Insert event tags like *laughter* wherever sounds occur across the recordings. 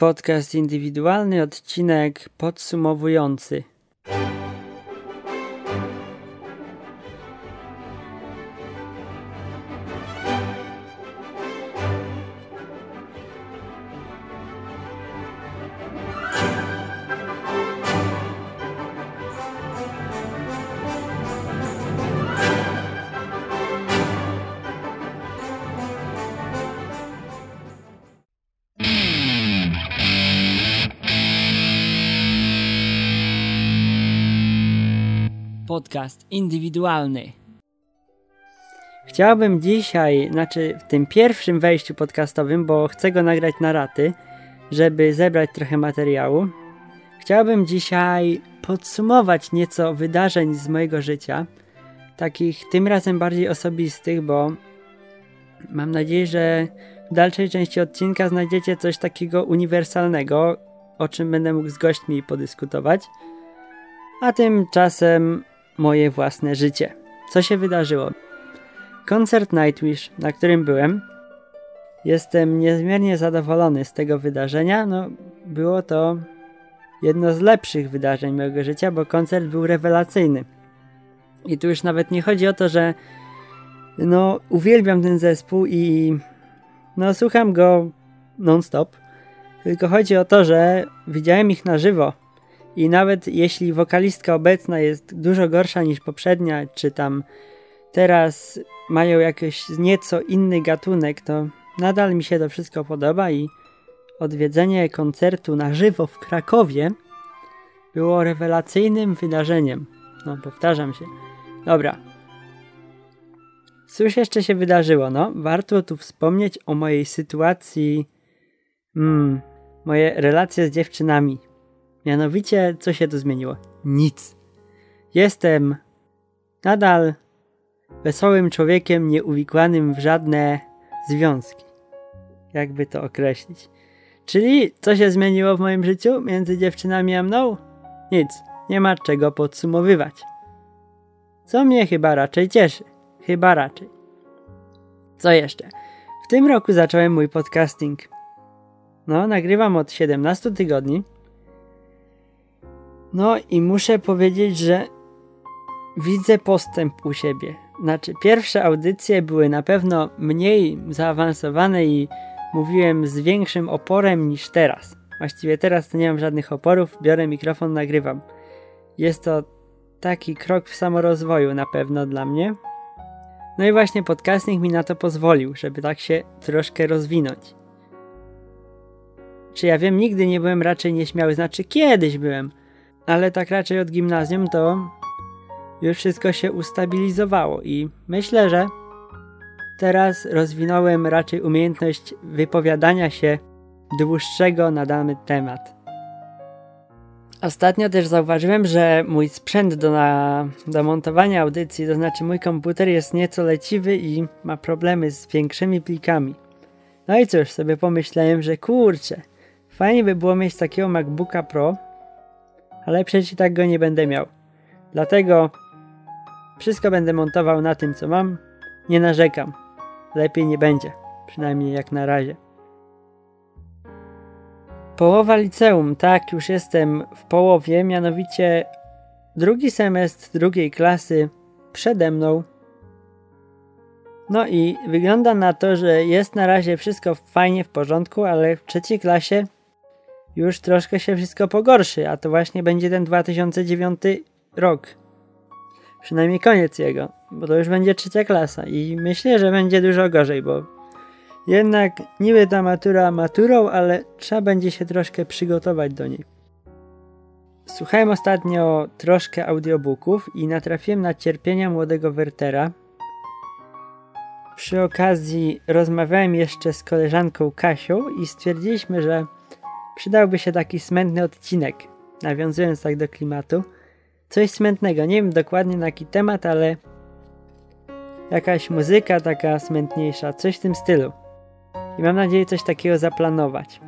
Podcast indywidualny, odcinek podsumowujący. Podcast indywidualny. Chciałbym dzisiaj, znaczy w tym pierwszym wejściu podcastowym, bo chcę go nagrać na raty, żeby zebrać trochę materiału. Chciałbym dzisiaj podsumować nieco wydarzeń z mojego życia, takich tym razem bardziej osobistych, bo mam nadzieję, że w dalszej części odcinka znajdziecie coś takiego uniwersalnego, o czym będę mógł z gośćmi podyskutować. A tymczasem moje własne życie. Co się wydarzyło? Koncert Nightwish, na którym byłem. Jestem niezmiernie zadowolony z tego wydarzenia. No, było to jedno z lepszych wydarzeń mojego życia, bo koncert był rewelacyjny. I tu już nawet nie chodzi o to, że no, uwielbiam ten zespół i no, słucham go non-stop. Tylko chodzi o to, że widziałem ich na żywo i nawet jeśli wokalistka obecna jest dużo gorsza niż poprzednia, czy tam teraz mają jakiś nieco inny gatunek, to nadal mi się to wszystko podoba i odwiedzenie koncertu na żywo w Krakowie było rewelacyjnym wydarzeniem. No, powtarzam się. Dobra. Cóż jeszcze się wydarzyło? No, warto tu wspomnieć o mojej sytuacji, hmm, moje relacje z dziewczynami. Mianowicie, co się tu zmieniło? Nic. Jestem nadal wesołym człowiekiem nieuwikłanym w żadne związki. Jakby to określić. Czyli co się zmieniło w moim życiu między dziewczynami a mną? Nic. Nie ma czego podsumowywać. Co mnie chyba raczej cieszy. Chyba raczej. Co jeszcze? W tym roku zacząłem mój podcasting. No, nagrywam od 17 tygodni no i muszę powiedzieć, że widzę postęp u siebie. Znaczy, pierwsze audycje były na pewno mniej zaawansowane i mówiłem z większym oporem niż teraz. Właściwie teraz nie mam żadnych oporów, biorę mikrofon, nagrywam. Jest to taki krok w samorozwoju na pewno dla mnie. No i właśnie podcasting mi na to pozwolił, żeby tak się troszkę rozwinąć. Czy ja wiem, nigdy nie byłem raczej nieśmiały, znaczy kiedyś byłem, ale tak raczej od gimnazjum to już wszystko się ustabilizowało i myślę, że teraz rozwinąłem raczej umiejętność wypowiadania się dłuższego na dany temat. Ostatnio też zauważyłem, że mój sprzęt do, na, do montowania audycji, to znaczy mój komputer jest nieco leciwy i ma problemy z większymi plikami. No i cóż, sobie pomyślałem, że kurczę, fajnie by było mieć takiego MacBooka Pro, ale przecież i tak go nie będę miał. Dlatego wszystko będę montował na tym, co mam. Nie narzekam. Lepiej nie będzie. Przynajmniej jak na razie. Połowa liceum, tak, już jestem w połowie, mianowicie drugi semestr drugiej klasy przede mną. No i wygląda na to, że jest na razie wszystko fajnie w porządku, ale w trzeciej klasie już troszkę się wszystko pogorszy, a to właśnie będzie ten 2009 rok. Przynajmniej koniec jego, bo to już będzie trzecia klasa i myślę, że będzie dużo gorzej, bo jednak niby ta matura maturą, ale trzeba będzie się troszkę przygotować do niej. Słuchałem ostatnio troszkę audiobooków i natrafiłem na cierpienia młodego Wertera. Przy okazji rozmawiałem jeszcze z koleżanką Kasią i stwierdziliśmy, że przydałby się taki smętny odcinek, nawiązując tak do klimatu. Coś smętnego, nie wiem dokładnie na jaki temat, ale jakaś muzyka taka smętniejsza, coś w tym stylu. I mam nadzieję coś takiego zaplanować.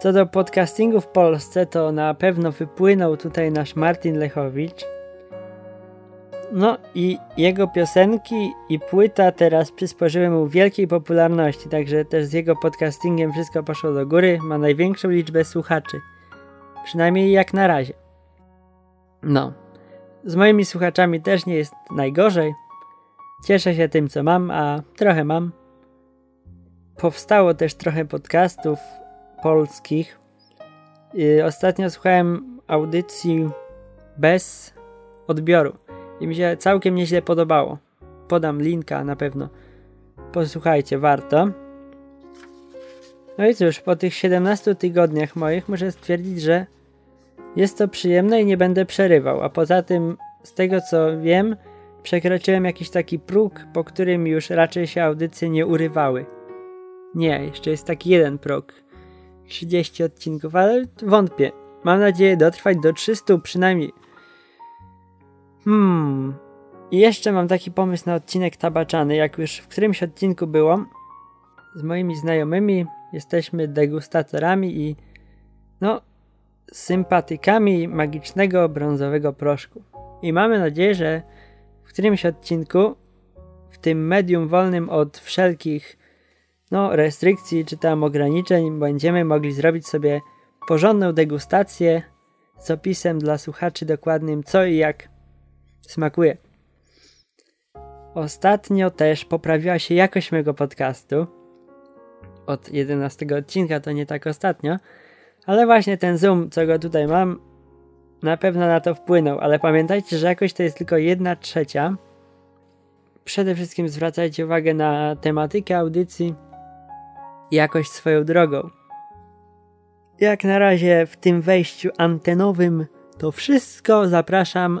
Co do podcastingu w Polsce, to na pewno wypłynął tutaj nasz Martin Lechowicz. No i jego piosenki i płyta teraz przysporzyły mu wielkiej popularności, także też z jego podcastingiem wszystko poszło do góry, ma największą liczbę słuchaczy. Przynajmniej jak na razie. No, z moimi słuchaczami też nie jest najgorzej. Cieszę się tym, co mam, a trochę mam. Powstało też trochę podcastów polskich. Ostatnio słuchałem audycji bez odbioru i mi się całkiem nieźle podobało. Podam linka na pewno. Posłuchajcie, warto. No i cóż, po tych 17 tygodniach moich muszę stwierdzić, że jest to przyjemne i nie będę przerywał. A poza tym, z tego co wiem, przekroczyłem jakiś taki próg, po którym już raczej się audycje nie urywały. Nie, jeszcze jest taki jeden próg. 30 odcinków, ale wątpię. Mam nadzieję dotrwać do 300 przynajmniej. Hmm. I jeszcze mam taki pomysł na odcinek tabaczany, jak już w którymś odcinku było. Z moimi znajomymi jesteśmy degustatorami i no, sympatykami magicznego brązowego proszku. I mamy nadzieję, że w którymś odcinku, w tym medium wolnym od wszelkich no, restrykcji czy tam ograniczeń, będziemy mogli zrobić sobie porządną degustację z opisem dla słuchaczy dokładnym co i jak smakuje. Ostatnio też poprawiła się jakość mojego podcastu. Od 11 odcinka to nie tak ostatnio, ale właśnie ten zoom, co go tutaj mam, na pewno na to wpłynął, ale pamiętajcie, że jakość to jest tylko 1 trzecia. Przede wszystkim zwracajcie uwagę na tematykę audycji jakość swoją drogą. Jak na razie w tym wejściu antenowym to wszystko. Zapraszam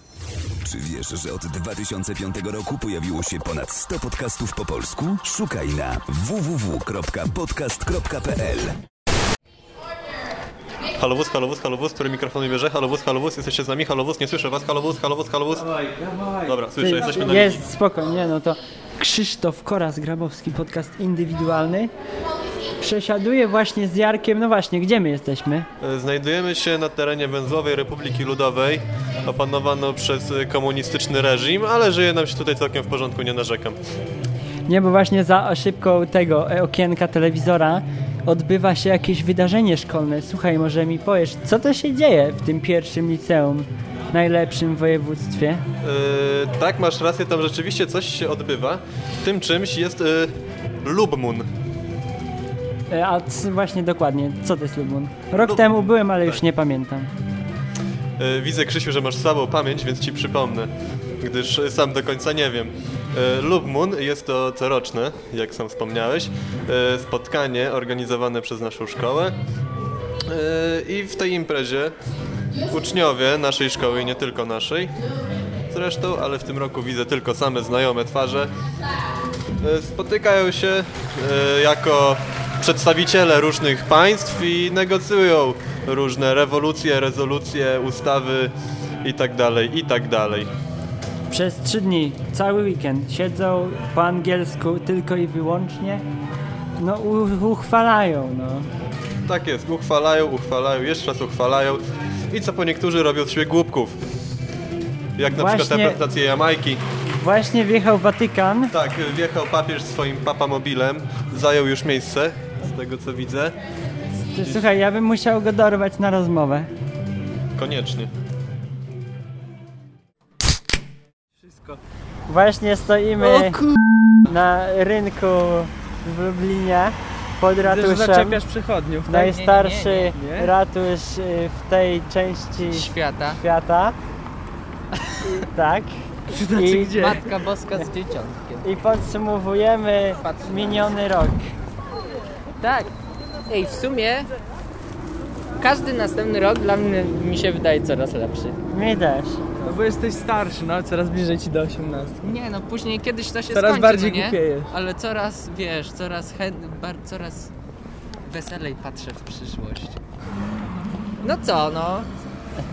Czy wiesz, że od 2005 roku pojawiło się ponad 100 podcastów po polsku? Szukaj na www.podcast.pl Halowóz, halowóz, halowóz, który mikrofon bierze? Halowóz, halowóz, jesteście z nami? Halowóz, nie słyszę was, halowóz, halowóz, halowóz. Dobra, słyszę, jesteśmy na Jest, spokojnie, no to Krzysztof Koras-Grabowski, podcast indywidualny. Przesiaduje właśnie z Jarkiem, no właśnie, gdzie my jesteśmy? E, Znajdujemy się na terenie Węzłowej Republiki Ludowej, opanowano przez komunistyczny reżim, ale żyje nam się tutaj całkiem w porządku, nie narzekam. Nie, bo właśnie za szybką tego e, okienka telewizora odbywa się jakieś wydarzenie szkolne. Słuchaj, może mi powiesz, co to się dzieje w tym pierwszym liceum, najlepszym województwie? E, tak, masz rację, tam rzeczywiście coś się odbywa. Tym czymś jest e, Lubmun. E, A właśnie dokładnie, co to jest Lubun? Rok Lub- temu byłem, ale już tak. nie pamiętam. E, Widzę, Krzysiu, że masz słabą pamięć, więc ci przypomnę, gdyż sam do końca nie wiem. E, Lubmun jest to coroczne, jak sam wspomniałeś, spotkanie organizowane przez naszą szkołę. I w tej imprezie uczniowie naszej szkoły i nie tylko naszej, zresztą, ale w tym roku widzę tylko same znajome twarze, spotykają się jako przedstawiciele różnych państw i negocjują różne rewolucje, rezolucje, ustawy i tak dalej, i tak dalej. Przez trzy dni, cały weekend siedzą po angielsku tylko i wyłącznie. No uchwalają, no. Tak jest, uchwalają, uchwalają, jeszcze raz uchwalają i co po niektórzy robią z siebie głupków. Jak na przykład Właśnie- reprezentację Jamajki. Właśnie wjechał Watykan. Tak, wjechał papież swoim papamobilem, zajął już miejsce, z tego co widzę. Słuchaj, ja bym musiał go dorwać na rozmowę. Koniecznie. Właśnie stoimy na rynku w Lublinie pod ratuszem. zaczepiasz przychodniów, tak? Najstarszy Nie, nie, nie. ratusz y, w tej części Świata. świata. I, *laughs* tak. I, gdzie? Matka Boska z dzieciątkiem. I podsumowujemy miniony rok. Tak. Ej, w sumie każdy następny rok dla mnie mi się wydaje coraz lepszy. Mi też. No bo jesteś starszy, no coraz bliżej ci do 18. Nie no, później kiedyś to się Coraz skończy, bardziej no nie? Ale coraz, wiesz, coraz chęt, bar, coraz weselej patrzę w przyszłość. No co, no.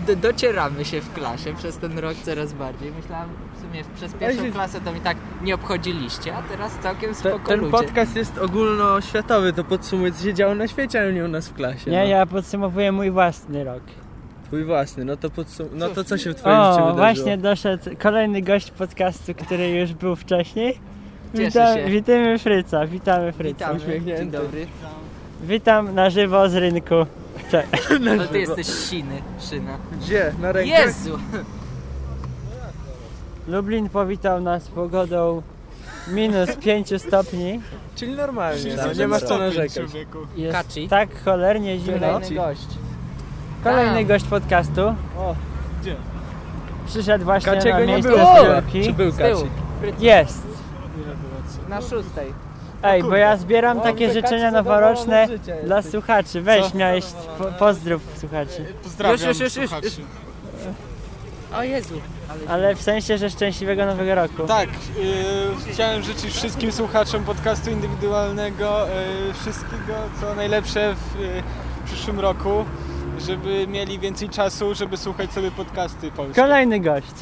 Do, docieramy się w klasie przez ten rok coraz bardziej. Myślałam w sumie przez pierwszą klasę to mi tak nie obchodziliście, a teraz całkiem spoko ten ludzie. podcast jest ogólnoświatowy, to podsumuje co się działo na świecie, a nie u nas w klasie. Nie, no. ja podsumowuję mój własny rok. Twój własny, no to podsum... No to co się w twoim życiu O, wydarzyło? właśnie doszedł kolejny gość podcastu, który już był wcześniej. Witam, się. witamy Fryca, witamy Fryca. Witamy, dzień dobry. Witam na żywo z rynku. Cze- *laughs* Ale ty jesteś siny, szyna. Gdzie? Na rękach? Jezu! Lublin powitał nas pogodą minus 5 stopni. Czyli normalnie, no, Tak, nie masz co narzekać. Jest Kaci. tak cholernie zimno. Kolejny gość. Kolejny gość podcastu. O, Przyszedł właśnie Kaciego na nie miejsce było. zbiórki. Czy był. Kaci? Jest. Na szóstej. Ej, bo ja zbieram takie życzenia noworoczne dla jesteś. słuchaczy. Weź, miałeś po, pozdrów słuchaczy. Pozdrawiam Już, już, już, już. O Jezu. Ale... W sensie, że szczęśliwego nowego roku. Tak, yy, chciałem życzyć wszystkim słuchaczom podcastu indywidualnego yy, wszystkiego, co najlepsze w yy, przyszłym roku, żeby mieli więcej czasu, żeby słuchać sobie podcasty polskie. Kolejny gość.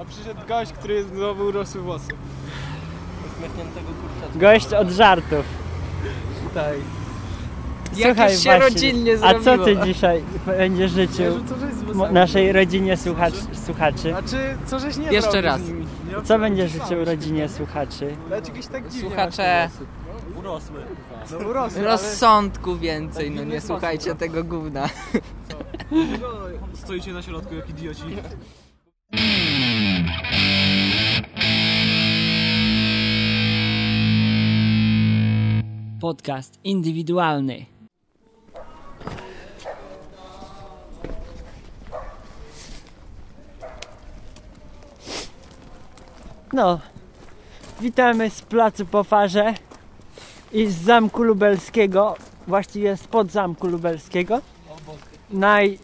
A przyszedł gość, który znowu urosły włosy. Gość od żartów. Tak. Jakoś się rodzinnie a co ty dzisiaj będziesz życzył Co żeś z mo- włosami? naszej rodzinie słuchacz, słuchaczy? A czy co żeś nie Jeszcze zrobił raz. z nimi? Co będziesz życzył rodzinie słuchaczy? Jakieś tak dziwnie Słuchacze, te włosy? No urosły, ale... rozsądku więcej, no nie słuchajcie tego gówna. Stoicie na środku jak idioci. *laughs* Podcast indywidualny. No, witamy z placu po farze i z zamku lubelskiego, właściwie spod zamku lubelskiego. Naj...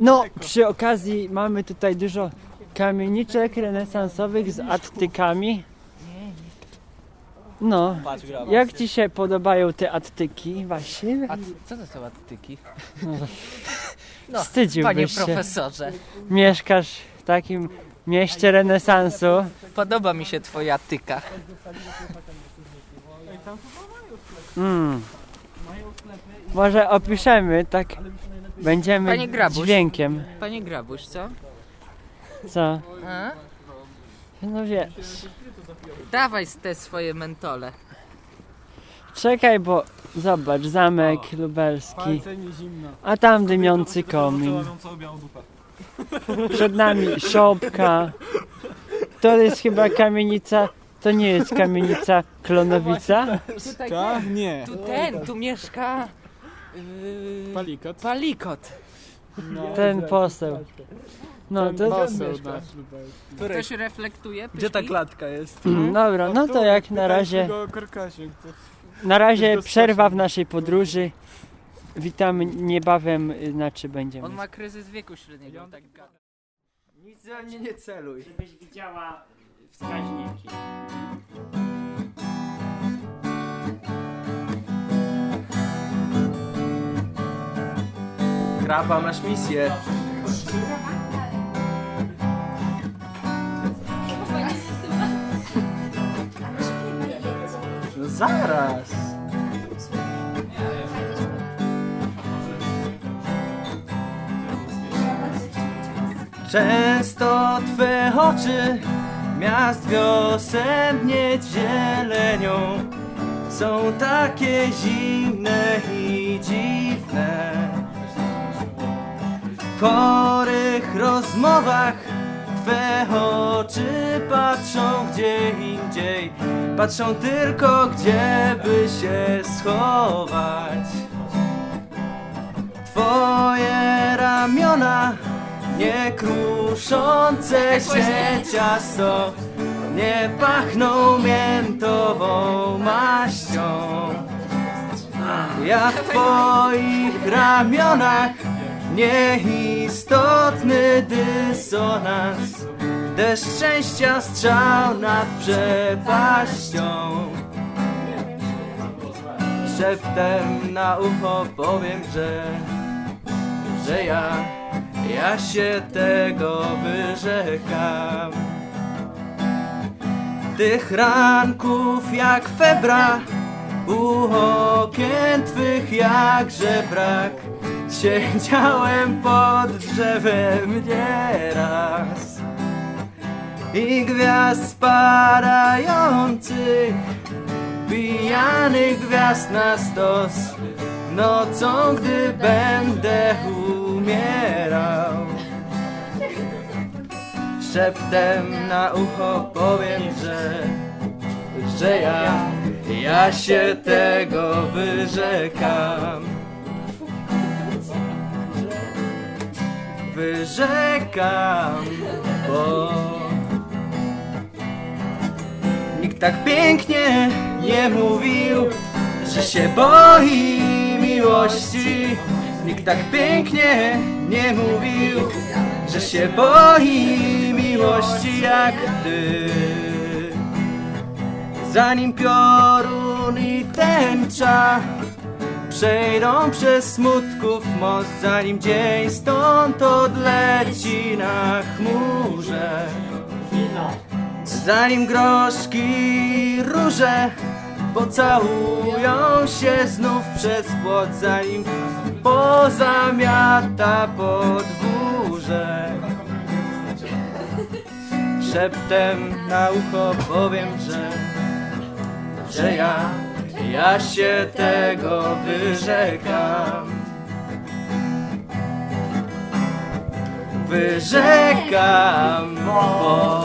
No, przy okazji mamy tutaj dużo kamieniczek renesansowych z attykami. No, jak Ci się podobają te attyki właśnie? A co to są attyki? *laughs* No, Wstydziłbyś panie się. profesorze, Mieszkasz w takim mieście renesansu. podoba mi się twoja tyka. Mm. Może opiszemy, tak będziemy Panie Grabuś. dźwiękiem. Panie Grabuś, co? Co? A? No wiesz. Dawaj te swoje mentole. Czekaj, bo zobacz, zamek lubelski, mi zimno. a tam dymiący komin. Przed nami szopka. To jest chyba kamienica, to nie jest kamienica Klonowica. Tutaj Tak? Nie. Tu ten, tu mieszka... Yy, Palikot. palikot. Ten poseł. No to Poseł nasz. Ktoś reflektuje? Gdzie ta pyszki? klatka jest? dobra, no to jak na razie Go. Na razie przerwa w naszej podróży. Witamy niebawem, y, znaczy będziemy. On ma kryzys wieku średniego. Tak gada. Nic za mnie nie celuj. Żebyś widziała wskaźniki. Kraba, masz misję. Zaraz. Często Twe oczy miast wiosen zielenią są takie zimne i dziwne. W chorych rozmowach Twe oczy patrzą gdzie indziej Patrzą tylko gdzie by się schować. Twoje ramiona nie kruszące się ciasto Nie pachną miętową maścią. Ja w twoich ramionach Nieistotny dysonans. Deszcz szczęścia strzał nad przepaścią. Szeptem na ucho powiem, że Że ja, ja się tego wyrzekam. Tych ranków jak febra U okien twych jak żebrak Siedziałem pod drzewem nieraz. I gwiazd spadających Pijanych gwiazd na stos Nocą, gdy będę umierał. Szeptem na ucho powiem, że Że ja, ja się tego wyrzekam Wyrzekam, bo Nikt tak pięknie nie mówił, że się boi miłości. Nikt tak pięknie nie mówił, że się boi miłości jak ty. Zanim piorun i tęcza przejdą przez smutków most, zanim dzień stąd odleci na chmurze. Zanim groszki róże pocałują się znów przez płot, zanim pozamiata podwórze. Szeptem na ucho powiem, że, że ja, ja się tego wyrzekam. Wyrzekam, bo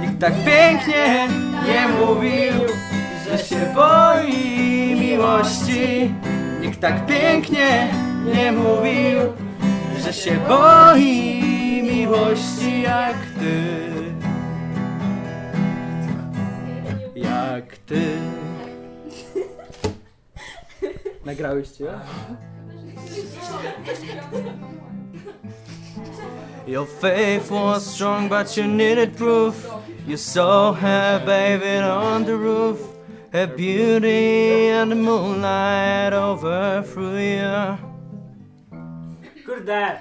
Nikt tak pięknie nie mówił, że się boi miłości. Nikt tak pięknie nie mówił, że się boi miłości jak ty. Jak ty. Nagrałyście? Your faith was strong, but you needed proof. You saw her bathing on the roof. Her beauty and the moonlight overthrew you. Kurde!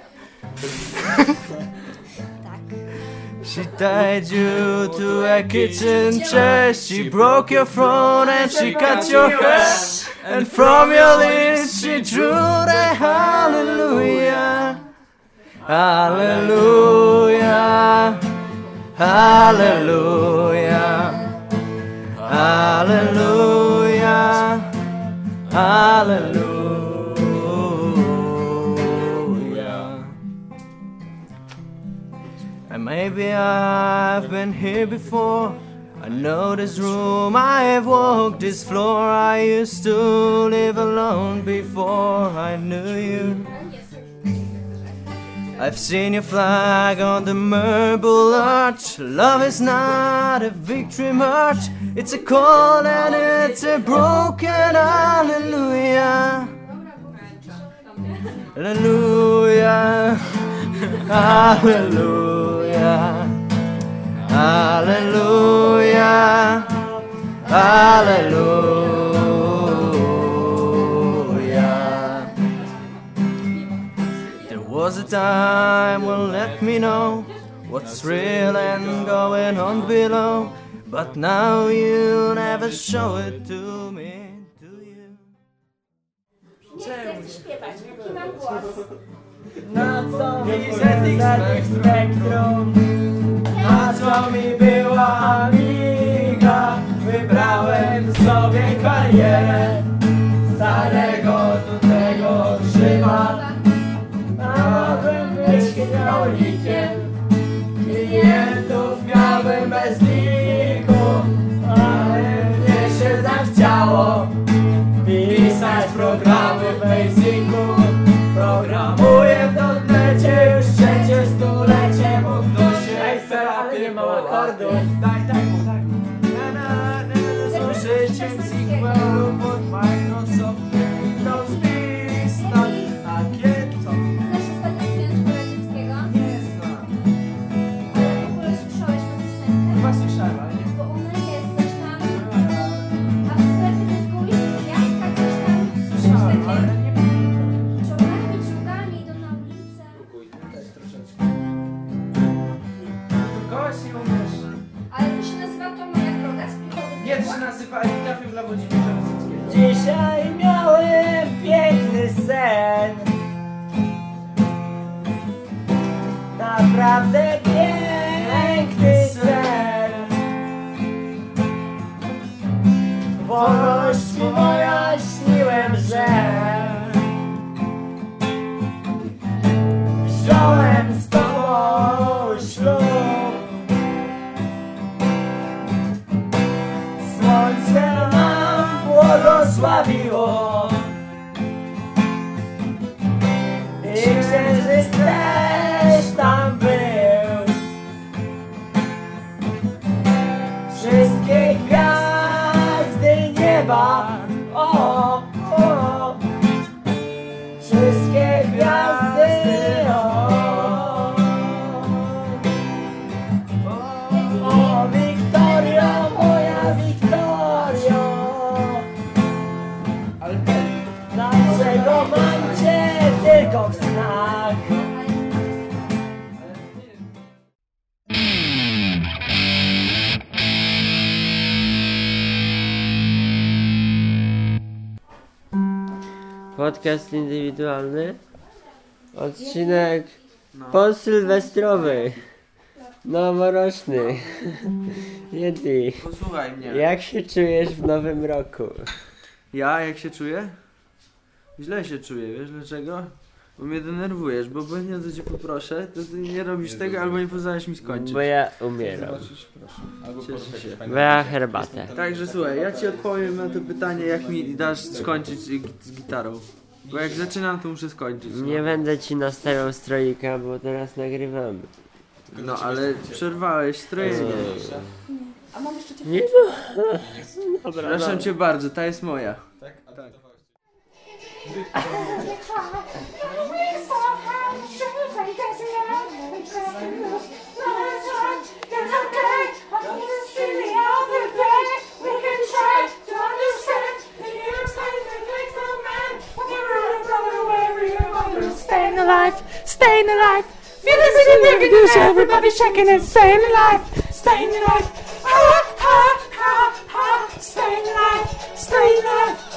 She tied you to a kitchen chair. She broke your throne and she cut your hair. And from your lips she drew the hallelujah. Hallelujah. Hallelujah. Hallelujah. Hallelujah. I've been here before. I know this room, I have walked this floor. I used to live alone before I knew you. I've seen your flag on the marble arch. Love is not a victory march, it's a call and it's a broken hallelujah. Hallelujah. *laughs* Hallelujah. Hallelujah. Hallelujah. There was a time when let me know what's real and going on below. But now you never show it to me, do you? Śpiewać, jaki mam? Na co mi była amiga? Wybrałem sobie karierę Starego tutego grzyba Miałbym być hydraulikiem błogosławiło I księżyc też Podcast indywidualny. Odcinek posylwestrowy. Noworoczny. *laughs* Yeti. Posłuchaj mnie. Jak się czujesz w nowym roku? Ja jak się czuję? Źle się czuję, wiesz dlaczego? Bo mnie denerwujesz, bo obojętnie co cię poproszę, to ty nie robisz tego albo nie pozwalasz mi skończyć. Bo ja umieram. Cieszę się. Bo ja herbatę. Także słuchaj, ja ci odpowiem na to pytanie, jak mi dasz skończyć z gitarą. Bo jak zaczynam, to muszę skończyć. Nie będę ci nastawiał strojka, bo teraz nagrywamy. No ale przerwałeś strojenie. A mam jeszcze cię Nie *laughs* Dobra, Przepraszam cię bardzo, ta jest moja. Staying alive, staying alive. Music and music, everybody shaking it, staying alive, staying alive. Ha ha ha ha, staying alive, staying alive.